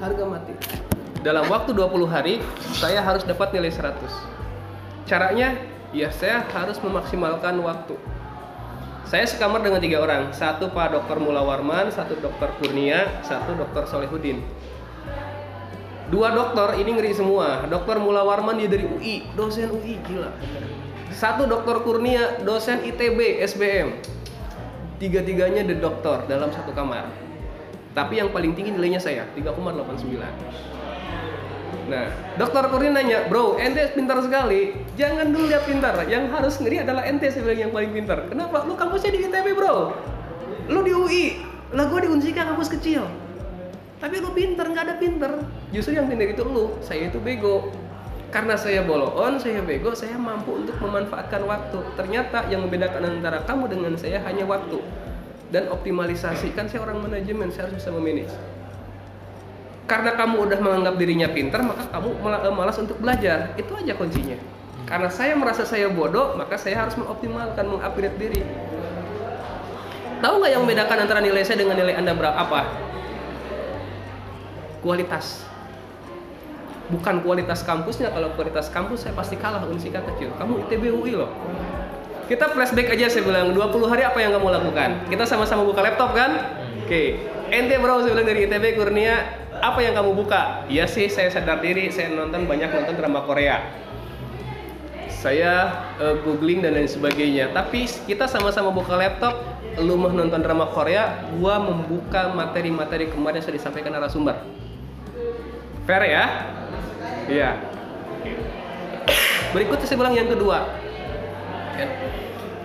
harga mati. Dalam waktu 20 hari saya harus dapat nilai 100. Caranya ya saya harus memaksimalkan waktu. Saya sekamar dengan tiga orang, satu Pak Dr. Mula Warman, satu Dr. Kurnia, satu Dr. Solehudin. Dua dokter ini ngeri semua. Dr. Mula Warman dia dari UI, dosen UI gila. Satu Dr. Kurnia, dosen ITB, SBM. Tiga-tiganya the dokter dalam satu kamar. Tapi yang paling tinggi nilainya saya, 3,89. Nah, dokter Kurnia nanya, bro, ente pintar sekali. Jangan dulu lihat pintar, yang harus ngeri adalah ente yang paling pintar. Kenapa? Lu kampusnya di ITB bro, lu di UI, lah gue di Unsika kampus kecil. Tapi lu pintar, nggak ada pintar. Justru yang pintar itu lu, saya itu bego. Karena saya bolon, saya bego, saya mampu untuk memanfaatkan waktu. Ternyata yang membedakan antara kamu dengan saya hanya waktu dan optimalisasi. Kan saya orang manajemen, saya harus bisa memanage. Karena kamu udah menganggap dirinya pintar maka kamu eh, malas untuk belajar. Itu aja kuncinya. Karena saya merasa saya bodoh maka saya harus mengoptimalkan mengupgrade diri. Tahu nggak yang membedakan antara nilai saya dengan nilai anda berapa? Apa? Kualitas. Bukan kualitas kampusnya. Kalau kualitas kampus saya pasti kalah. Unsika kecil. Kamu ITB UI loh kita flashback aja saya bilang 20 hari apa yang kamu lakukan kita sama-sama buka laptop kan oke okay. ente bro saya bilang dari ITB Kurnia apa yang kamu buka? Iya sih, saya sadar diri, saya nonton banyak nonton drama Korea. Saya uh, googling dan lain sebagainya. Tapi kita sama-sama buka laptop, lu mau nonton drama Korea, gua membuka materi-materi kemarin yang sudah disampaikan narasumber. Fair ya? Iya. Berikutnya saya bilang yang kedua.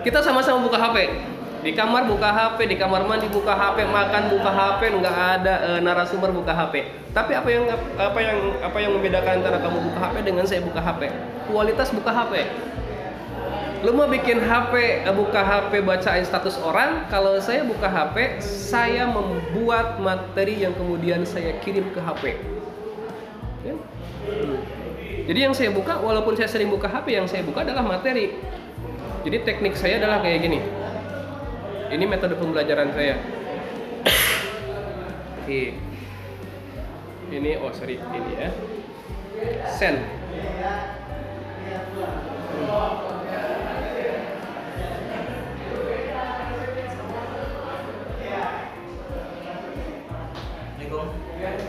Ya. Kita sama-sama buka HP di kamar buka HP, di kamar mandi buka HP, makan buka HP, nggak ada e, narasumber buka HP. Tapi apa yang apa yang apa yang membedakan antara kamu buka HP dengan saya buka HP? Kualitas buka HP. Lu mau bikin HP eh, buka HP bacain status orang, kalau saya buka HP, saya membuat materi yang kemudian saya kirim ke HP. Ya? Jadi yang saya buka, walaupun saya sering buka HP, yang saya buka adalah materi. Jadi teknik saya adalah kayak gini ini metode pembelajaran saya oke ini oh sorry ini ya send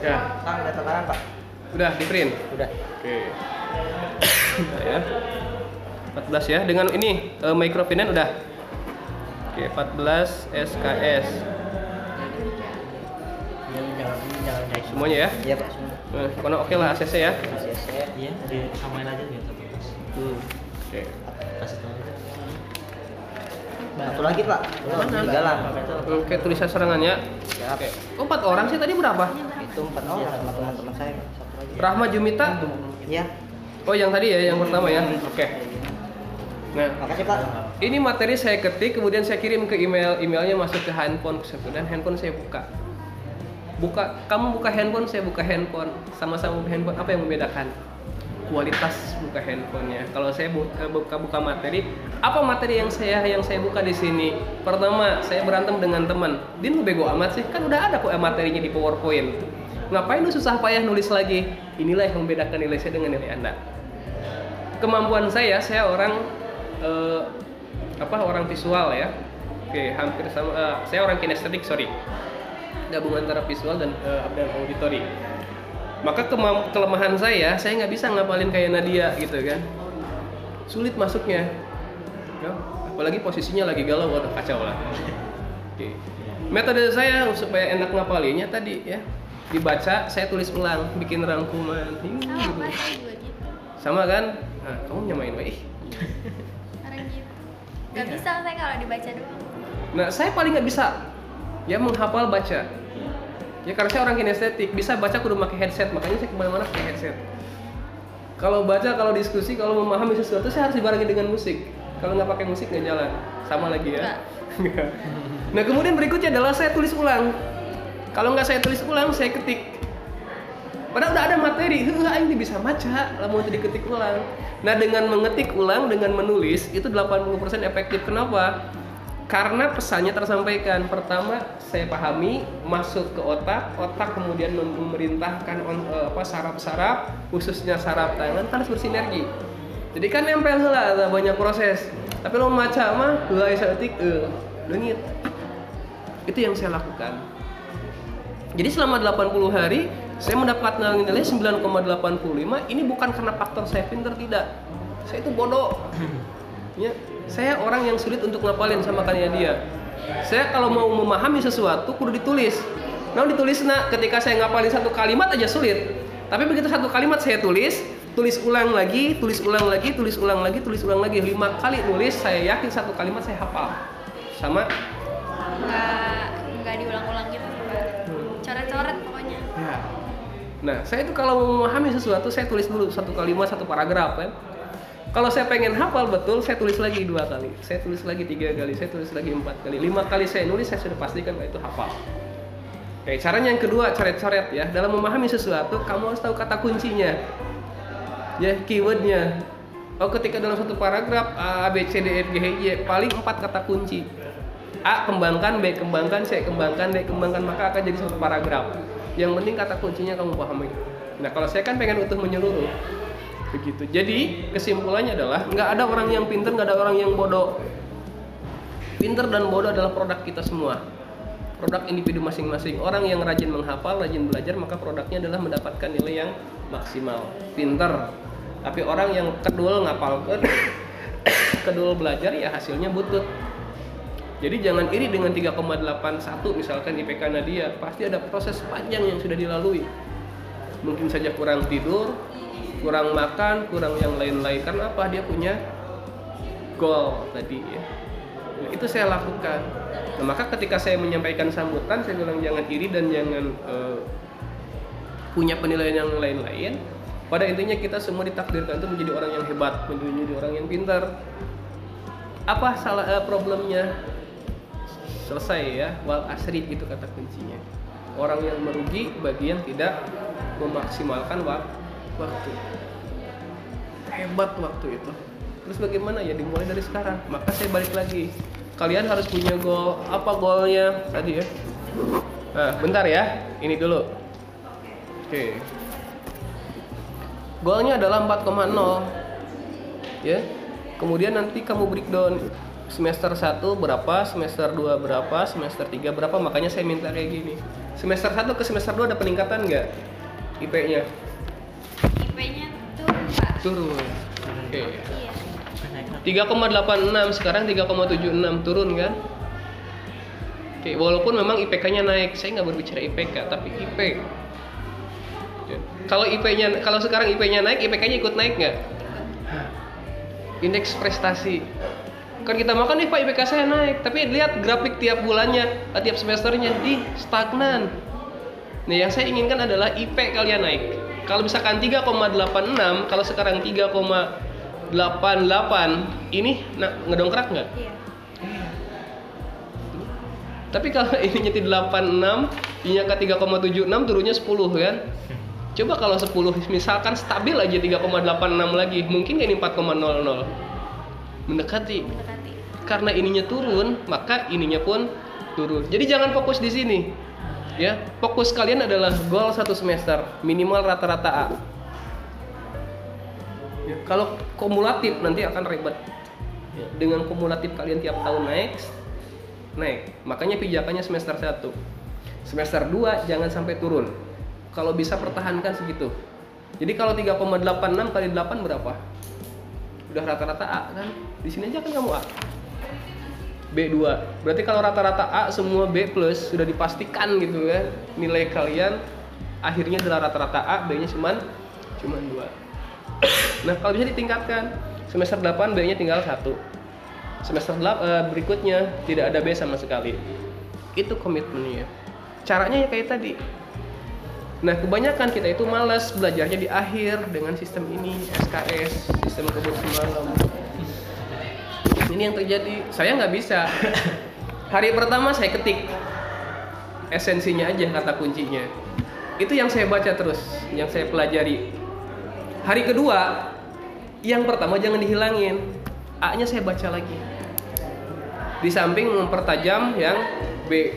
Ya. Kang, udah tekanan, Pak? Udah di print. Udah. Oke. Nah, ya. 14 ya. Dengan ini uh, microfinance udah. Oke, 14 SKS. Semuanya ya? Iya, Pak. Semua. Nah, pokoknya oke lah ACC ya. ACC. Iya, disamain aja biar satu. Hmm. Oke. Kasih tahu. Satu lagi, Pak. Mana? Tinggalan. Oke, tulisan serangannya. Oke. Oh, empat orang sih tadi berapa? Itu empat orang sama teman-teman saya. Satu lagi. Rahma Jumita. Iya. Oh, yang tadi ya, yang pertama ya. Oke. Nah, Makasih, Pak. ini materi saya ketik, kemudian saya kirim ke email, emailnya masuk ke handphone dan handphone saya buka. Buka, kamu buka handphone, saya buka handphone, sama-sama buka handphone. Apa yang membedakan? Kualitas buka handphonenya. Kalau saya buka, buka buka materi, apa materi yang saya yang saya buka di sini? Pertama, saya berantem dengan teman. Dia lu bego amat sih, kan udah ada kok materinya di PowerPoint. Ngapain lu susah payah nulis lagi? Inilah yang membedakan nilai saya dengan nilai Anda. Kemampuan saya, saya orang eh, apa orang visual ya. Oke hampir sama eh, saya orang kinestetik sorry. Gabungan antara visual dan eh, dan auditory. Maka kelemahan saya saya nggak bisa ngapalin kayak Nadia gitu kan. Sulit masuknya. Ya, apalagi posisinya lagi galau waduh kacau lah. Oke. Metode saya supaya enak ngapalinnya tadi ya. Dibaca saya tulis ulang bikin rangkuman. Gitu. juga gitu. Sama kan? Nah, kamu nyamain baik nggak Iya. bisa saya kalau dibaca doang Nah, saya paling nggak bisa ya menghafal baca. Ya karena saya orang kinestetik, bisa baca kudu pakai headset, makanya saya ke mana-mana pakai headset. Kalau baca, kalau diskusi, kalau memahami sesuatu, saya harus dibarengi dengan musik. Kalau nggak pakai musik nggak jalan. Sama lagi ya. Nah kemudian berikutnya adalah saya tulis ulang. Kalau nggak saya tulis ulang, saya ketik. Padahal udah ada materi, heeh ini bisa baca, lah mau diketik ulang. Nah dengan mengetik ulang, dengan menulis, itu 80% efektif. Kenapa? karena pesannya tersampaikan. Pertama saya pahami masuk ke otak. Otak kemudian mem- memerintahkan on- eh, apa saraf-saraf khususnya saraf tangan harus bersinergi. Jadi kan nempel lah ada banyak proses. Tapi lo maca mah mulai setik eh leungit itu yang saya lakukan. Jadi selama 80 hari saya mendapatkan nilai 9,85 ini bukan karena faktor saya pinter tidak. Saya itu bodoh. Ya saya orang yang sulit untuk ngapalin sama kalian dia. Saya kalau mau memahami sesuatu kudu ditulis. Nah ditulis nah ketika saya ngapalin satu kalimat aja sulit. Tapi begitu satu kalimat saya tulis tulis ulang lagi tulis ulang lagi tulis ulang lagi tulis ulang lagi. Lima kali nulis saya yakin satu kalimat saya hafal. Sama? Nggak nggak diulang-ulang gitu sih pak. Coret-coret. Nah, saya itu kalau memahami sesuatu, saya tulis dulu satu kalimat, satu paragraf kan. Kalau saya pengen hafal betul, saya tulis lagi dua kali, saya tulis lagi tiga kali, saya tulis lagi empat kali, lima kali saya nulis, saya sudah pastikan bahwa itu hafal. Oke, caranya yang kedua, coret-coret ya. Dalam memahami sesuatu, kamu harus tahu kata kuncinya, ya keywordnya. Oh, ketika dalam satu paragraf A, B, C, D, E, F, G, H, I, paling empat kata kunci. A kembangkan, B kembangkan, C kembangkan, D kembangkan, maka akan jadi satu paragraf. Yang penting kata kuncinya kamu pahami. Nah kalau saya kan pengen utuh menyeluruh, begitu. Jadi kesimpulannya adalah nggak ada orang yang pinter, nggak ada orang yang bodoh. Pinter dan bodoh adalah produk kita semua. Produk individu masing-masing. Orang yang rajin menghafal, rajin belajar, maka produknya adalah mendapatkan nilai yang maksimal. Pinter. Tapi orang yang kedul ngapalkan, kedul belajar ya hasilnya butut. Jadi jangan iri dengan 3,81 misalkan IPK Nadia, pasti ada proses panjang yang sudah dilalui. Mungkin saja kurang tidur, kurang makan, kurang yang lain-lain. Karena apa? Dia punya goal tadi ya. Nah, itu saya lakukan. Nah, maka ketika saya menyampaikan sambutan, saya bilang jangan iri dan jangan eh, punya penilaian yang lain-lain. Pada intinya kita semua ditakdirkan untuk menjadi orang yang hebat, menjadi orang yang pintar. Apa salah eh, problemnya? Selesai ya wal asri itu kata kuncinya. Orang yang merugi bagi yang tidak memaksimalkan wak- waktu. Hebat waktu itu. Terus bagaimana ya dimulai dari sekarang? Maka saya balik lagi. Kalian harus punya goal apa goalnya tadi ya. Nah bentar ya. Ini dulu. Oke. Goalnya adalah 4,0 ya. Kemudian nanti kamu breakdown semester 1 berapa, semester 2 berapa, semester 3 berapa, makanya saya minta kayak gini. Semester 1 ke semester 2 ada peningkatan nggak IP-nya? IP-nya turun pak Turun. Oke. iya 3,86 sekarang 3,76 turun kan? Oke, walaupun memang IPK-nya naik, saya nggak berbicara IPK, tapi IP. Kalau IP-nya, kalau sekarang IP-nya naik, IPK-nya ikut naik nggak? Indeks prestasi. Kan kita makan nih Pak IPK saya naik, tapi lihat grafik tiap bulannya, eh, tiap semesternya di stagnan. Nah, yang saya inginkan adalah IP kalian naik. Kalau misalkan 3,86, kalau sekarang 3,88, ini nah, ngedongkrak nggak? iya Tapi kalau ininya di 86, ininya ke 3,76, turunnya 10 kan? Coba kalau 10 misalkan stabil aja 3,86 lagi, mungkin ini 4,00? Mendekati. mendekati Karena ininya turun, maka ininya pun turun. Jadi jangan fokus di sini. Ya, fokus kalian adalah goal satu semester, minimal rata-rata A. Ya, kalau kumulatif nanti akan ribet. Ya, dengan kumulatif kalian tiap tahun naik, naik. Makanya pijakannya semester 1. Semester 2 jangan sampai turun. Kalau bisa pertahankan segitu. Jadi kalau 3,86 kali 8 berapa? Udah rata-rata A kan? Di sini aja kan kamu A. B2. Berarti kalau rata-rata A semua B plus sudah dipastikan gitu kan nilai kalian akhirnya adalah rata-rata A, B-nya cuman cuman 2. nah, kalau bisa ditingkatkan semester 8 B-nya tinggal satu. Semester 8 eh, berikutnya tidak ada B sama sekali. Itu komitmennya. Caranya ya kayak tadi. Nah, kebanyakan kita itu malas belajarnya di akhir dengan sistem ini, SKS, sistem kebut semalam. Ini yang terjadi. Saya nggak bisa. Hari pertama saya ketik esensinya aja kata kuncinya. Itu yang saya baca terus, yang saya pelajari. Hari kedua, yang pertama jangan dihilangin. A-nya saya baca lagi. di samping mempertajam yang B.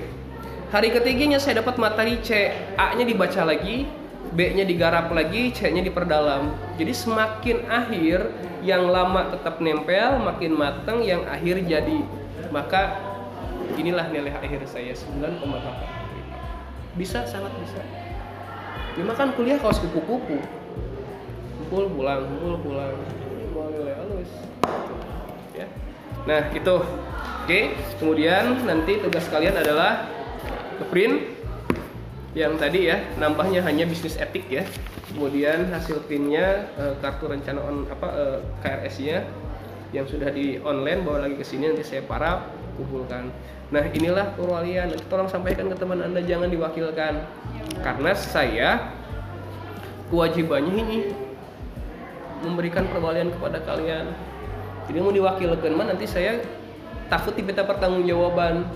Hari ketiganya saya dapat materi C, A-nya dibaca lagi, B-nya digarap lagi, C-nya diperdalam. Jadi semakin akhir yang lama tetap nempel, makin matang, yang akhir jadi. Maka inilah nilai akhir saya 9,8. Bisa sangat bisa. Cuma kan kuliah kaos kupu-kupu. Kumpul pulang, kumpul pulang. Mau nilai halus. Ya. Nah, itu. Oke, kemudian nanti tugas kalian adalah print yang tadi ya nambahnya hanya bisnis etik ya. Kemudian hasil printnya eh, kartu rencana on apa eh, KRS-nya yang sudah di online bawa lagi ke sini nanti saya parap kumpulkan. Nah inilah perwalian tolong sampaikan ke teman anda jangan diwakilkan. Karena saya kewajibannya ini memberikan perwalian kepada kalian. Jadi mau diwakilkan mah nanti saya takut diminta pertanggungjawaban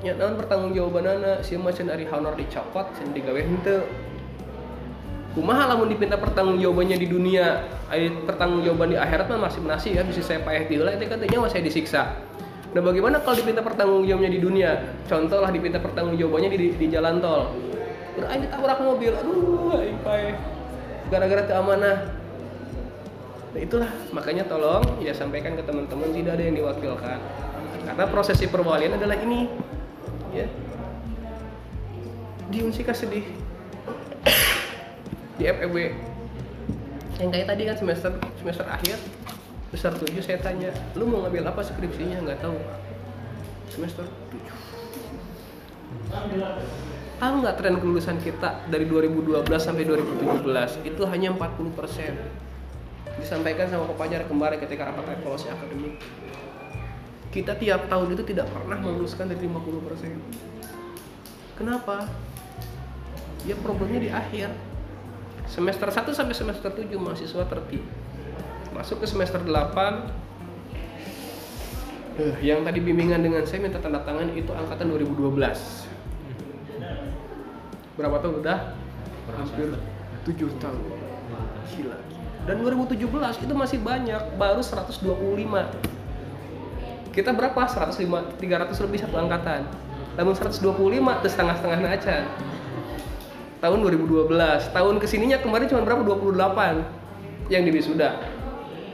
ya naon pertanggungjawaban anak si macan ari honor dicopot sen digawe henteu. Kumaha lamun dipinta pertanggungjawabannya di dunia? Ai pertanggungjawaban di akhirat mah masih nasi ya bisa saya payah heula itu nyawa saya disiksa. Nah bagaimana kalau dipinta pertanggungjawabannya di dunia? Contoh lah dipinta pertanggungjawabannya di, di, di jalan tol. Udah aing ditabrak mobil aduh payah. Gara-gara keamanah nah itulah. Makanya tolong ya sampaikan ke teman-teman tidak ada yang diwakilkan. Karena prosesi perwalian adalah ini ya di Unsika sedih. Di FEB yang kayak tadi kan semester semester akhir semester 7 saya tanya lu mau ngambil apa skripsinya? Nggak tahu semester 7 tahu nggak tren kelulusan kita dari 2012 sampai 2017 itu hanya 40 persen. Disampaikan sama Pak Pajar kemarin ketika rapat evaluasi akademik kita tiap tahun itu tidak pernah meluluskan dari 50 persen. Kenapa? Ya problemnya di akhir. Semester 1 sampai semester 7 mahasiswa tertib masuk ke semester 8 eh, yang tadi bimbingan dengan saya minta tanda tangan itu angkatan 2012 berapa tahun? Udah? Hampir 7 tahun. Gila dan 2017 itu masih banyak baru 125 kita berapa? 105 300 lebih satu angkatan. Namun 125 itu setengah-setengah acan tahun 2012 tahun ke sininya kemarin cuma berapa? 28 yang di wisuda.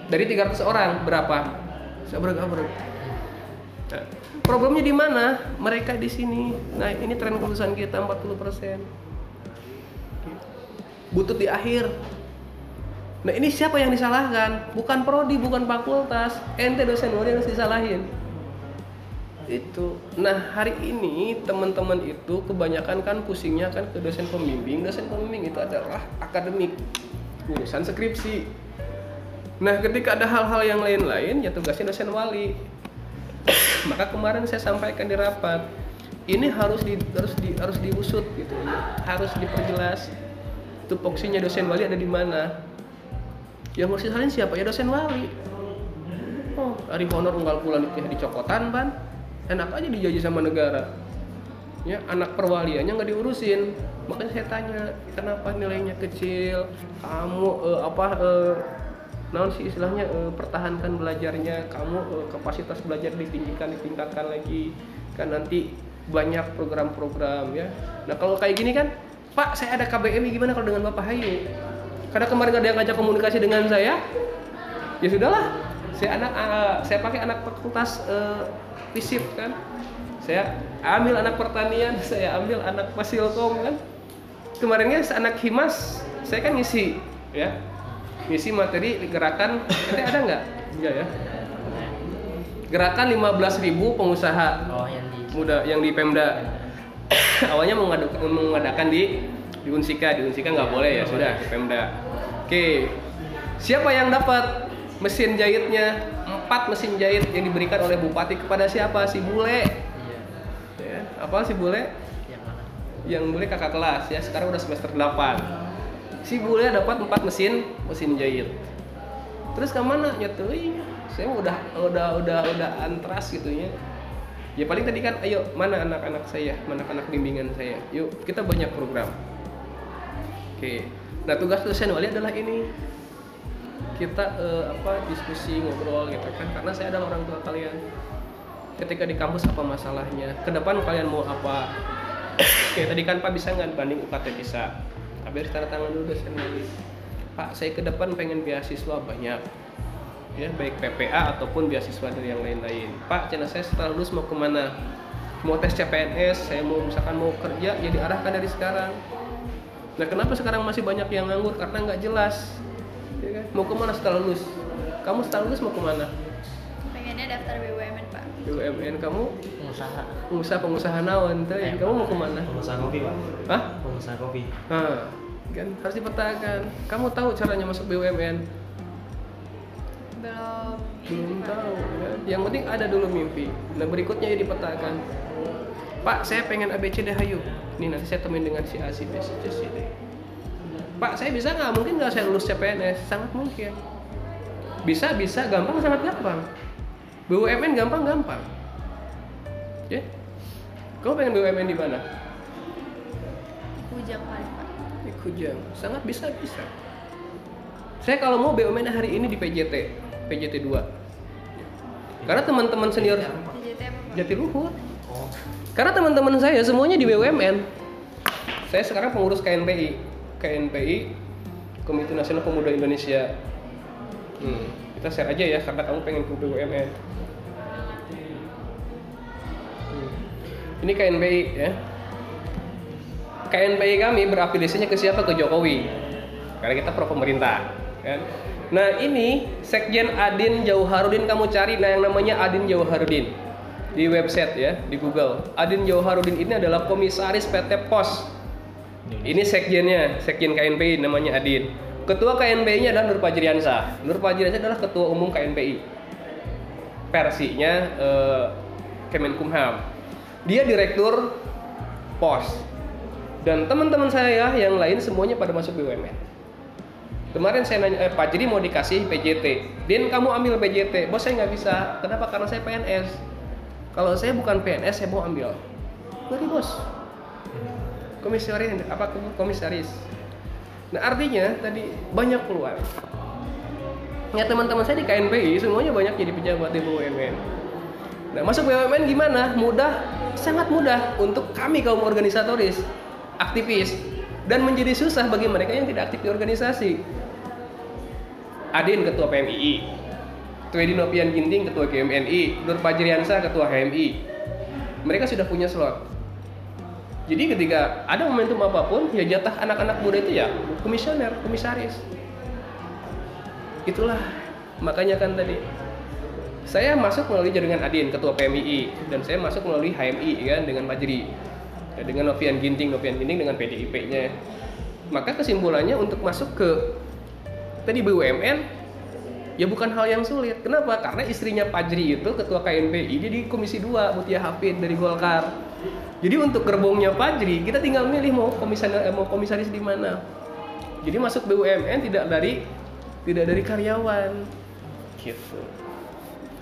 Dari 300 orang berapa? Berapa nah, problemnya di mana? Mereka di sini. Nah ini tren kelulusan kita 40 persen. Butut di akhir Nah ini siapa yang disalahkan? Bukan prodi, bukan fakultas. Ente dosen murid yang harus disalahin. Itu. Nah hari ini teman-teman itu kebanyakan kan pusingnya kan ke dosen pembimbing. Dosen pembimbing itu adalah akademik, urusan skripsi. Nah ketika ada hal-hal yang lain-lain ya tugasnya dosen wali. Maka kemarin saya sampaikan di rapat, ini harus di, harus di, harus diusut gitu, harus diperjelas tupoksinya dosen wali ada di mana yang harus disalin siapa? Ya dosen wali oh hari honor unggal pulang di, di cokotan ban. Enak aja dijaji sama negara. Ya anak perwaliannya nggak diurusin. Makanya saya tanya kenapa nilainya kecil? Kamu eh, apa eh, sih istilahnya eh, pertahankan belajarnya? Kamu eh, kapasitas belajar ditinggikan ditingkatkan lagi. Kan nanti banyak program-program ya. Nah kalau kayak gini kan pak saya ada KBM gimana kalau dengan bapak Hayu karena kemarin ada yang ngajak komunikasi dengan saya ya sudahlah. Saya anak uh, saya pakai anak fakultas uh, fisip kan. Saya ambil anak pertanian saya ambil anak fasilkom kan. Kemarinnya anak himas saya kan ngisi ya. Ngisi materi gerakan. Nanti ada nggak? Enggak ya. Gerakan 15.000 pengusaha Oh yang di muda yang di Pemda. Awalnya mengadakan di di Unsika di Unsika nggak boleh ya sudah di Pemda. Oke siapa yang dapat mesin jahitnya? Empat mesin jahit yang diberikan oleh bupati kepada siapa? Si bule. Iya. Ya, apa si bule? Yang mana? Yang bule kakak kelas ya sekarang udah semester 8 si bule dapat empat mesin mesin jahit. Terus ke mana nyetui saya udah udah udah udah antras gitu ya. Ya paling tadi kan ayo mana anak-anak saya mana anak bimbingan saya? Yuk kita banyak program oke. Nah tugas dosen wali adalah ini. Kita eh, apa diskusi ngobrol gitu kan karena saya adalah orang tua kalian. Ketika di kampus apa masalahnya? Ke depan kalian mau apa? Kayak tadi kan pak bisa nggak banding UKT bisa? Tapi harus tanda tangan dulu dosen lagi pak saya ke depan pengen beasiswa banyak. Ya baik PPA ataupun beasiswa dari yang lain-lain. Pak channel saya setelah lulus mau ke mana? Mau tes CPNS saya mau misalkan mau kerja ya diarahkan dari sekarang nah kenapa sekarang masih banyak yang nganggur? Karena nggak jelas. Ya kan? mau ke mana setelah lulus? Kamu setelah lulus mau ke mana? Pengennya daftar BUMN pak. BUMN kamu? Pengusaha. pengusaha pengusaha naon teh? Kamu mau ke mana? Pengusaha kopi pak. Hah? Pengusaha kopi. Nah, kan harus dipetakan kamu tahu caranya masuk BUMN belum. Belum tahu kan? yang penting ada dulu mimpi. Nah berikutnya ya dipetakan Pak saya pengen ABCD hayu nih nanti saya temuin dengan si A si B si C si D. Pak saya bisa nggak? Mungkin nggak saya lulus CPNS sangat mungkin. Bisa bisa. Gampang sangat gampang. BUMN gampang gampang. Ya. Kamu pengen BUMN di mana? Kujang paling pak. Di Kujang. Sangat bisa bisa. Saya kalau mau BUMN hari ini di PJT PJT 2 karena teman-teman senior TJT apa Jatiluhur. Karena teman-teman saya semuanya di BUMN saya sekarang pengurus KNPI KNPI Komite Nasional Pemuda Indonesia. Hmm, kita share aja ya karena kamu pengen ke BUMN Hmm. ini KNPI ya. KNPI kami berafiliasinya ke siapa? Ke Jokowi. Karena kita pro pemerintah kan? Nah ini Sekjen Adin Jauharudin kamu cari nah yang namanya Adin Jauharudin di website ya di Google. Adin Jauharudin ini adalah komisaris PT Pos. Ini sekjennya sekjen KNPI namanya Adin. Ketua KNPI nya adalah Nur Fajriansah Nur Fajriansah adalah ketua umum KNPI versinya eh, Kemenkumham. Dia direktur Pos. Dan teman-teman saya yang lain semuanya pada masuk BUMN kemarin saya nanya eh, Pak Jadi mau dikasih PJT Din kamu ambil PJT bos saya nggak bisa. Kenapa? Karena saya PNS kalau saya bukan PNS saya mau ambil. Ngerti bos. Komisaris apa komisaris. Nah artinya tadi banyak peluang. Ya teman-teman saya di KNPI semuanya banyak jadi pejabat di BUMN nah masuk BUMN gimana? Mudah sangat mudah untuk kami kaum organisatoris aktivis. Dan menjadi susah bagi mereka yang tidak aktif di organisasi. Adin ketua PMII Twedi Nopian Ginting ketua GMNI Nur Fajriansah ketua HMI mereka sudah punya slot. Jadi ketika ada momentum apa pun ya jatah anak-anak muda itu ya komisioner komisaris. Itulah makanya kan tadi. Saya masuk melalui jaringan Adin ketua PMII dan saya masuk melalui HMI kan dengan Majri Ya, dengan Novian Ginting Novian Ginting dengan PDIP-nya maka kesimpulannya untuk masuk ke tadi BUMN ya bukan hal yang sulit. Kenapa? Karena istrinya Pajri itu ketua KNPI dia di Komisi 2 Mutia Hafid dari Golkar. Jadi untuk gerbongnya Pajri kita tinggal milih mau komisaris mau komisaris di mana. Jadi masuk BUMN tidak dari tidak dari karyawan. Gitu.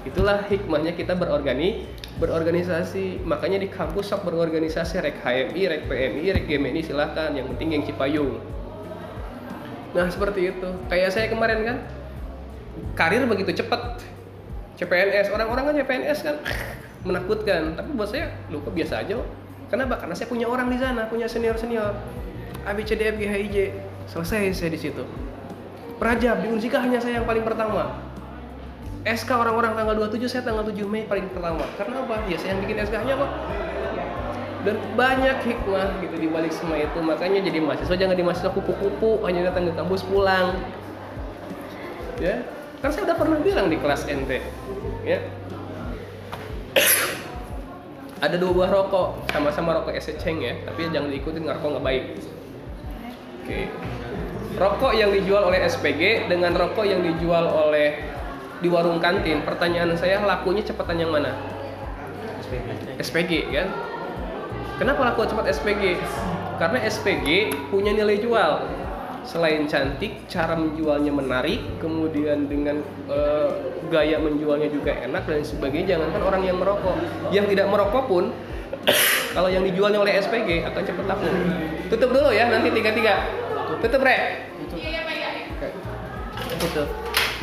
Itulah hikmahnya kita berorgani berorganisasi. Makanya di kampus sok berorganisasi rek HMI rek PMI rek GMI silahkan yang penting yang Cipayung. Nah seperti itu. Kayak saya kemarin kan karir begitu cepat. CPNS orang-orang kan CPNS kan menakutkan. Tapi buat saya lu biasa aja kenapa? Karena saya punya orang di sana punya senior senior ABCDF GHIJ selesai saya di situ. Prajab di Unsika hanya saya yang paling pertama. SK orang-orang tanggal 27 saya tanggal 7 Mei paling pertama. Karena apa? Ya saya yang bikin SK-nya kok. Dan banyak hikmah gitu di balik semua itu. Makanya jadi mahasiswa jangan di mahasiswa kupu-kupu hanya datang ke kampus pulang. Ya kan saya udah pernah bilang di kelas NT ya. Ada dua buah rokok sama-sama rokok eseceng ya. Tapi jangan diikutin ngerokok nggak baik. Oke. Rokok yang dijual oleh SPG dengan rokok yang dijual oleh di warung kantin pertanyaan saya lakunya cepatan yang mana? SPG. SPG kan kenapa laku cepat SPG karena SPG punya nilai jual selain cantik cara menjualnya menarik kemudian dengan eh, gaya menjualnya juga enak dan sebagainya jangankan orang yang merokok. Yang tidak merokok pun kalau yang dijualnya oleh SPG akan cepat laku tutup dulu ya nanti tiga tiga tutup re tutup.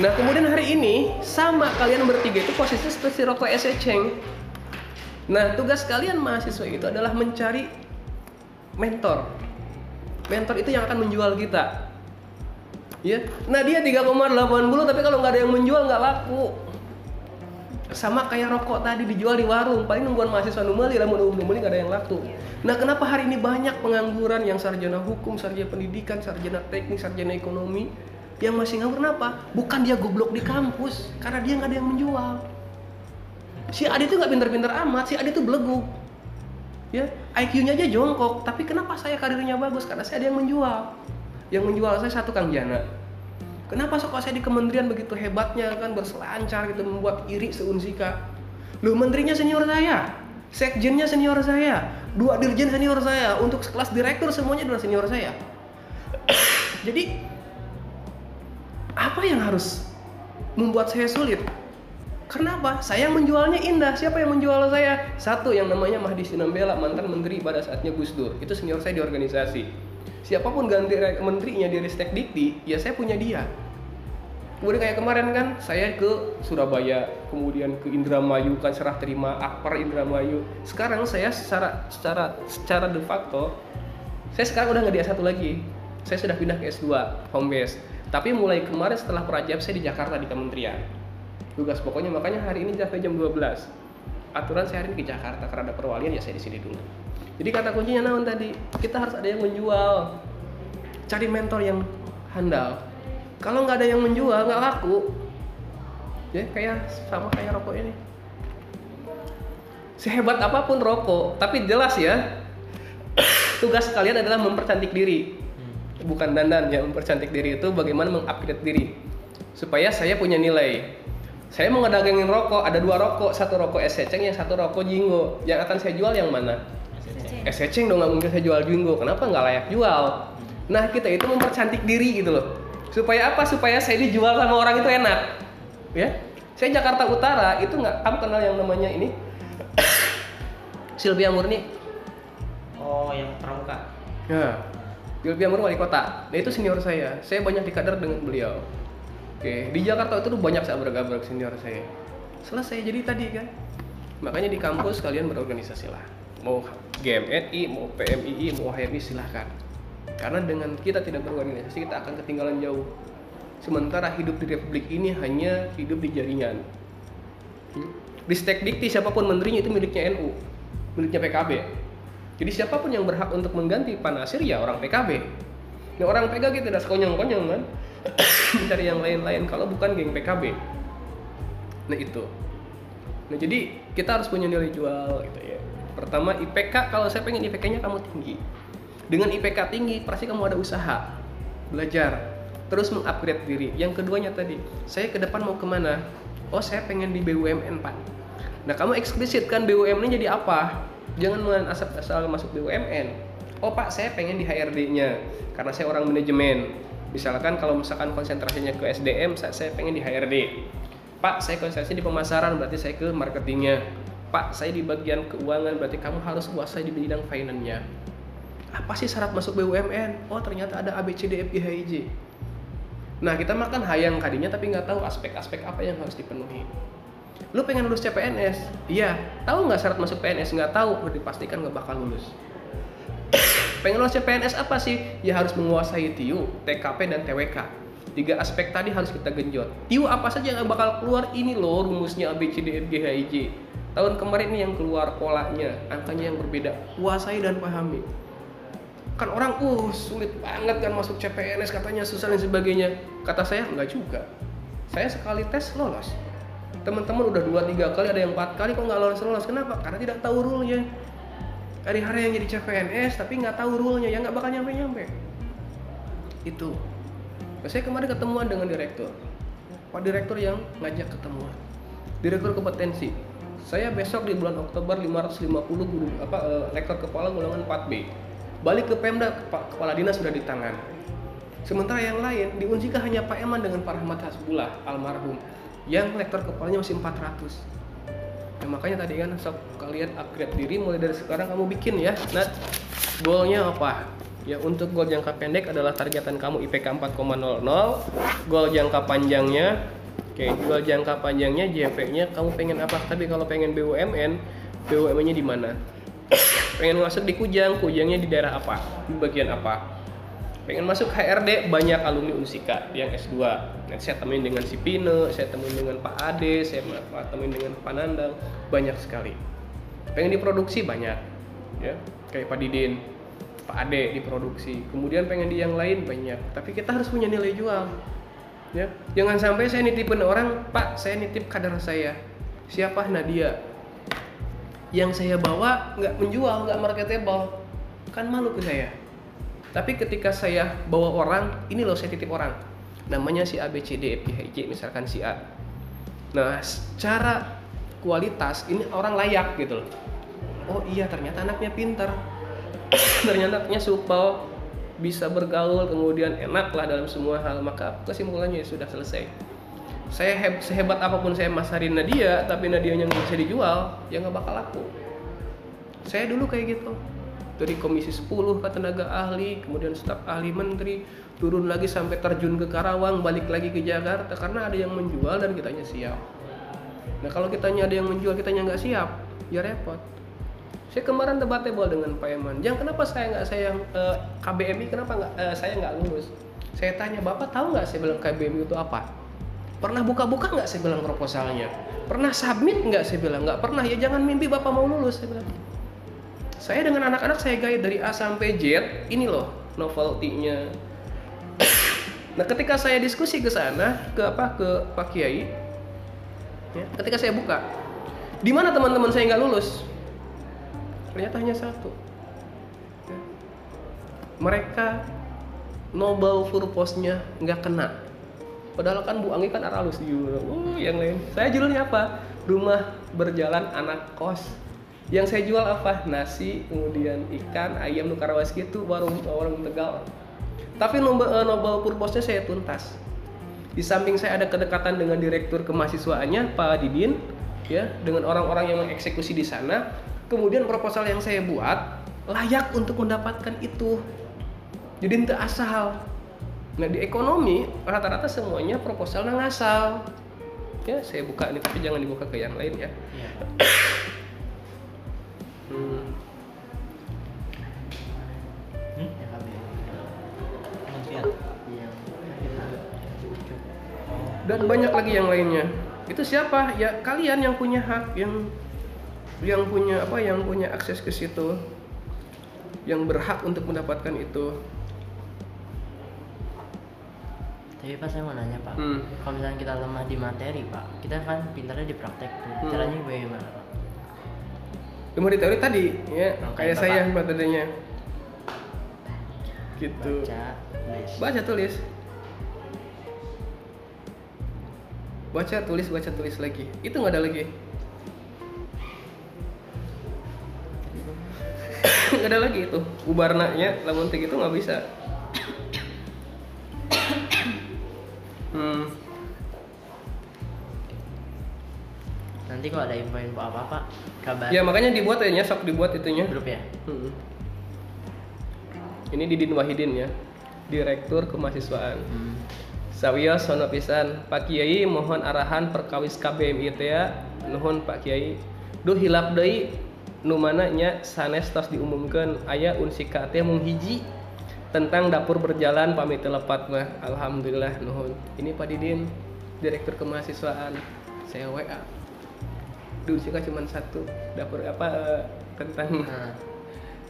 Nah kemudian hari ini sama kalian bertiga itu posisi seperti rokok eseceng Nah, tugas kalian mahasiswa itu adalah mencari mentor. Mentor itu yang akan menjual kita. Ya. Nah, dia 3,80 tapi kalau nggak ada yang menjual nggak laku. Sama kayak rokok tadi dijual di warung, paling nungguan mahasiswa numeli lamun numeli nggak ada yang laku. Nah, kenapa hari ini banyak pengangguran yang sarjana hukum, sarjana pendidikan, sarjana teknik, sarjana ekonomi yang masih nganggur kenapa? Bukan dia goblok di kampus, karena dia nggak ada yang menjual si Adi itu nggak pinter-pinter amat, si Adi itu belegu. Ya, IQ-nya aja jongkok, tapi kenapa saya karirnya bagus? Karena saya ada yang menjual. Yang menjual saya satu Kang Jana. Kenapa sok saya di kementerian begitu hebatnya kan berselancar gitu membuat iri seunsika. Lu menterinya senior saya, sekjennya senior saya, dua dirjen senior saya, untuk kelas direktur semuanya adalah senior saya. Jadi apa yang harus membuat saya sulit? Kenapa? Saya menjualnya indah. Siapa yang menjual saya? Satu yang namanya Mahdi Sinambela, mantan menteri pada saatnya Gus Dur. Itu senior saya di organisasi. Siapa pun ganti menterinya di Ristek Dikti, ya saya punya dia. Kemudian kayak kemarin kan, saya ke Surabaya, kemudian ke Indramayu kan serah terima Akpar Indramayu. Sekarang saya secara secara secara de facto, saya sekarang udah nggak di S1 lagi. Saya sudah pindah ke S2, home base. Tapi mulai kemarin setelah Prajab saya di Jakarta di kementerian tugas. Pokoknya makanya hari ini sampai jam 12 aturan saya hari ini ke Jakarta karena ada perwalian ya saya di sini dulu. Jadi kata kuncinya naon tadi? Kita harus ada yang menjual. Cari mentor yang handal. Kalau nggak ada yang menjual nggak laku. Ya kayak sama kayak rokok ini. Sehebat apa pun rokok tapi jelas ya tugas kalian adalah mempercantik diri. Bukan dandan ya mempercantik diri itu bagaimana mengupgrade diri. Supaya saya punya nilai saya mau ngedagangin rokok, ada dua rokok, satu rokok es seceng, yang satu rokok jinggo. Yang akan saya jual yang mana? Es seceng dong, nggak mungkin saya jual jinggo. Kenapa nggak layak jual? Nah kita itu mempercantik diri gitu loh. Supaya apa? Supaya saya dijual sama orang itu enak. Ya, saya Jakarta Utara itu nggak, kamu kenal yang namanya ini? Sylvia Murni. Oh, yang pramuka. Ya, Sylvia Murni wali kota. Nah itu senior saya. Saya banyak dikader dengan beliau. Oke, di Jakarta itu tuh banyak saya bergabung senior saya. Selesai jadi tadi kan. Makanya di kampus kalian berorganisasi lah. Mau GMNI, mau PMII, mau HMI silahkan. Karena dengan kita tidak berorganisasi kita akan ketinggalan jauh. Sementara hidup di republik ini hanya hidup di jaringan. Hmm. Di stek dikti siapa pun menterinya itu miliknya NU, miliknya PKB. Jadi siapa pun yang berhak untuk mengganti Pak Nasir ya orang PKB. Nah orang PKB tidak sekonyong-konyong kan mencari yang lain-lain kalau bukan geng PKB. Nah itu. Nah jadi kita harus punya nilai jual gitu ya. Pertama IPK kalau saya pengen IPK-nya kamu tinggi. Dengan IPK tinggi pasti kamu ada usaha, belajar, terus mengupgrade diri. Yang keduanya tadi, saya ke depan mau ke mana? Oh saya pengen di BUMN pak. Nah kamu eksplisitkan BUMN jadi apa? Jangan main asal-asal masuk BUMN. Oh pak saya pengen di HRD-nya karena saya orang manajemen. Misalkan kalau misalkan konsentrasinya ke SDM, saya, saya pengen di HRD. Pak saya konsentrasi di pemasaran berarti saya ke marketingnya. Pak saya di bagian keuangan berarti kamu harus kuasai di bidang finance-nya. Apa sih syarat masuk BUMN? Oh ternyata ada A B C D F G H I J. Nah kita makan hayang kadinya tapi nggak tahu aspek-aspek apa yang harus dipenuhi. Lu pengen lulus CPNS? Iya. Tahu nggak syarat masuk PNS? Nggak tahu. Udah dipastikan nggak bakal lulus. Pengen lulus CPNS apa sih? Ya harus menguasai TIU, TKP dan TWK. Tiga aspek tadi harus kita genjot. TIU apa saja yang bakal keluar ini loh rumusnya A B C D F G H I J. Tahun kemarin ini yang keluar polanya, angkanya yang berbeda. Kuasai dan pahami kan orang uh sulit banget kan masuk CPNS katanya susah dan sebagainya kata saya enggak juga saya sekali tes lolos teman-teman udah dua tiga kali ada yang empat kali kok nggak lolos lolos kenapa karena tidak tahu rule-nya hari-hari yang jadi CPNS tapi nggak tahu rule-nya ya nggak bakal nyampe nyampe itu. Saya kemarin ketemuan dengan direktur. Pak direktur yang ngajak ketemuan. Direktur kompetensi. Saya besok di bulan Oktober 550 guru apa eh, rektor kepala golongan 4B balik ke Pemda Kepala Dinas sudah di tangan. Sementara yang lain di Unsika hanya Pak Eman dengan Pak Rahmat Hasbullah almarhum yang lektor kepalanya masih 400. Ya, makanya tadi kan sok kalian upgrade diri mulai dari sekarang kamu bikin ya. Nah, goalnya apa? Ya untuk goal jangka pendek adalah targetan kamu IPK 4,00. Goal jangka panjangnya Oke, goal jangka panjangnya JP-nya kamu pengen apa? Tapi kalau pengen BUMN, BUMN-nya di mana pengen masuk di Kujang Kujangnya di daerah apa di bagian apa pengen masuk HRD banyak alumni Unsika yang S2 nanti saya temuin dengan si Pino saya temuin dengan Pak Ade saya temuin dengan Pak Nandang. Banyak sekali. Pengen diproduksi banyak ya. Kayak Pak Didin Pak Ade diproduksi. Kemudian pengen di yang lain banyak. Tapi kita harus punya nilai jual ya. Jangan sampai saya nitipin orang Pak saya nitip kader saya. Siapa? Nadia. Yang saya bawa nggak menjual nggak marketable. Kan malu ke saya tapi ketika saya bawa orang ini loh saya titip orang. Namanya si A B C D E F H J misalkan si A. Nah secara kualitas ini orang layak gitu loh. Oh iya ternyata anaknya pintar. Ternyata anaknya supel bisa bergaul kemudian enak lah dalam semua hal. Maka kesimpulannya ya sudah selesai. Saya heb, sehebat apa pun saya masarin Nadia tapi Nadianya nggak bisa dijual ya nggak bakal laku. Saya dulu kayak gitu dari komisi 10 ke tenaga ahli kemudian staf ahli menteri turun lagi sampai terjun ke Karawang balik lagi ke Jakarta karena ada yang menjual dan kitanya siap. Nah kalau kitanya ada yang menjual kitanya nggak siap ya repot. Saya kemarin debatable dengan Pak Eman. Yang kenapa saya nggak saya eh, KBMI kenapa nggak eh, saya nggak lulus? Saya tanya bapak tahu nggak saya bilang KBMI itu apa? Pernah buka-buka nggak saya bilang proposalnya? Pernah submit nggak saya bilang? Nggak pernah. Ya jangan mimpi bapak mau lulus saya bilang saya dengan anak-anak saya guide dari A sampai Z ini loh novelty-nya. Nah ketika saya diskusi ke sana ke apa ke Pak Kiai ya, ketika saya buka di mana teman-teman saya nggak lulus? Ternyata hanya satu. Ya. mereka Nobel purpose-nya nggak kena. Padahal kan Bu Anggi kan aralus juga. Uh, yang lain. Saya judulnya apa? Rumah berjalan anak kos yang saya jual apa? Nasi kemudian ikan ayam nukarawas gitu warung warung tegal. Tapi Nobel, eh, Nobel purpose-nya saya tuntas. Di samping saya ada kedekatan dengan direktur kemahasiswaannya Pak Didin ya dengan orang-orang yang mengeksekusi di sana. Kemudian proposal yang saya buat layak untuk mendapatkan itu. Jadi tidak asal. Nah di ekonomi rata-rata semuanya proposal nang asal ya saya buka ini tapi jangan dibuka ke yang lain ya. Iya. Hmm. Dan banyak lagi yang lainnya itu siapa ya kalian yang punya hak yang yang punya apa yang punya akses ke situ yang berhak untuk mendapatkan itu Tapi pas saya mau nanya pak, Hmm. kalau misalnya kita lemah di materi pak, kita kan pintarnya di praktek tuh. Hmm. Caranya bagaimana pak? Cuma di teori tadi ya kayak Bapak. saya metodenya. Gitu. Baca, tulis. baca tulis. Baca tulis baca tulis lagi. Itu nggak ada lagi. Nggak ada lagi itu. Ubarnanya lamun gitu nggak bisa Nanti kalau ada info-info apa-apa, kabar ya makanya dibuat ya sok dibuat itunya. Grup ya. Hmm. ini Didin Wahidin ya direktur kemahasiswaan Hmm. Sawiya sono pisan Pak Kiai mohon arahan perkawis KBMI ya nuhun Pak Kiai. Duh hilap deui nu mana nya sanes tos diumumkeun aya unsika teh mung hiji. Tentang dapur berjalan pamit telepat mah. Alhamdulillah nuhun. Ini Pak Didin direktur kemahasiswaan saya WA Duh, unsika cuma satu dapur apa eh, tentang Nah,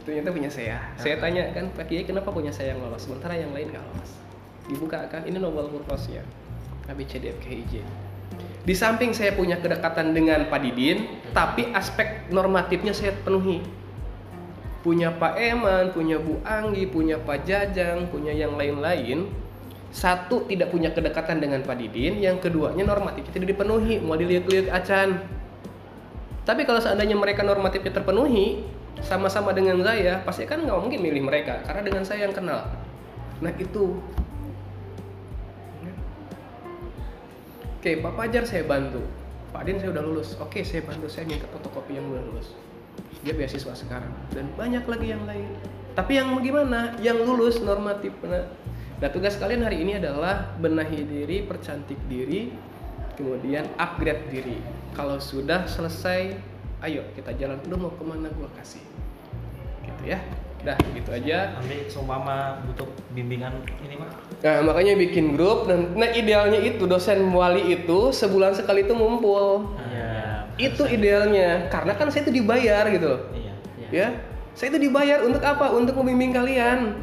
ternyata punya saya. Saya tanya kan Pak Kiai kenapa punya saya yang lolos, sementara yang lain nggak lolos. Dibuka kan, ini Nobel purpose-nya. ABCDFGIJ. Di samping saya punya kedekatan dengan Pak Didin, tapi aspek normatifnya saya penuhi. Punya Pak Eman, punya Bu Anggi, punya Pak Jajang, punya yang lain-lain. Satu tidak punya kedekatan dengan Pak Didin, yang keduanya normatifnya tidak dipenuhi, mau dilihat-lihat acan. Tapi kalau seandainya mereka normatifnya terpenuhi, sama-sama dengan saya, pasti kan nggak mungkin milih mereka, karena dengan saya yang kenal. Nah itu. Oke, Pak Fajar saya bantu. Pak Din saya udah lulus. Oke, saya bantu saya minta fotokopi yang udah lulus. Dia beasiswa sekarang dan banyak lagi yang lain. Tapi yang gimana? Yang lulus normatif. Nah, nah tugas kalian hari ini adalah benahi diri, percantik diri, kemudian upgrade diri. Kalau sudah selesai ayo kita jalan lu mau ke mana gua kasih gitu ya dah gitu aja Nanti seumpama butuh bimbingan ini mah. Nah, makanya bikin grup dan nah idealnya itu dosen wali itu sebulan sekali itu ngumpul. Iya. Itu idealnya karena kan saya itu dibayar gitu loh. Iya. Ya. Saya itu dibayar untuk apa? Untuk membimbing kalian.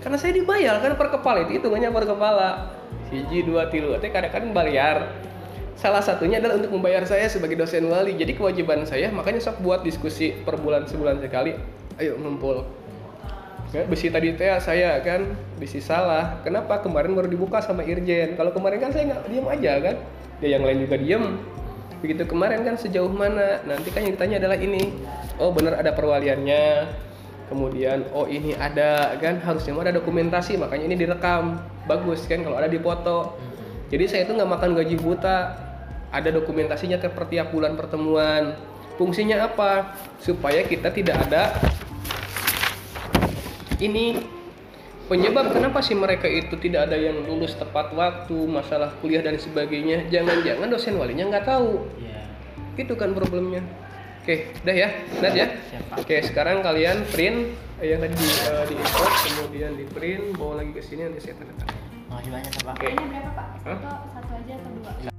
Karena saya dibayar kan per kepala itu hitungannya per kepala. Siji dua tilu, tapi kadang-kadang bayar. Salah satunya adalah untuk membayar saya sebagai dosen wali. Jadi kewajiban saya makanya sok buat diskusi per bulan sebulan sekali. Ayo ngumpul. Ya, besi tadi teh saya kan besi salah. Kenapa kemarin baru dibuka sama Irjen? Kalau kemarin kan saya nggak diam aja kan. Dia yang lain juga diem. Begitu kemarin kan sejauh mana? Nanti kan yang ditanya adalah ini. Oh benar ada perwaliannya. Kemudian oh ini ada kan harusnya ada dokumentasi makanya ini direkam. Bagus kan kalau ada dipoto. Jadi saya itu nggak makan gaji buta. Ada dokumentasinya ke per tiap bulan pertemuan. Fungsinya apa? Supaya kita tidak ada ini penyebab kenapa sih mereka itu tidak ada yang lulus tepat waktu, masalah kuliah dan sebagainya. Jangan-jangan dosen walinya nggak tahu. Iya. Itu kan problemnya. Oke, udah ya, Nat ya. Oke, sekarang kalian print yang tadi di, eh, di import, kemudian di print, bawa lagi ke sini nanti saya tanda tangan. Makasih banyak ya, Pak. Ini berapa pak? Hah? Satu aja atau dua?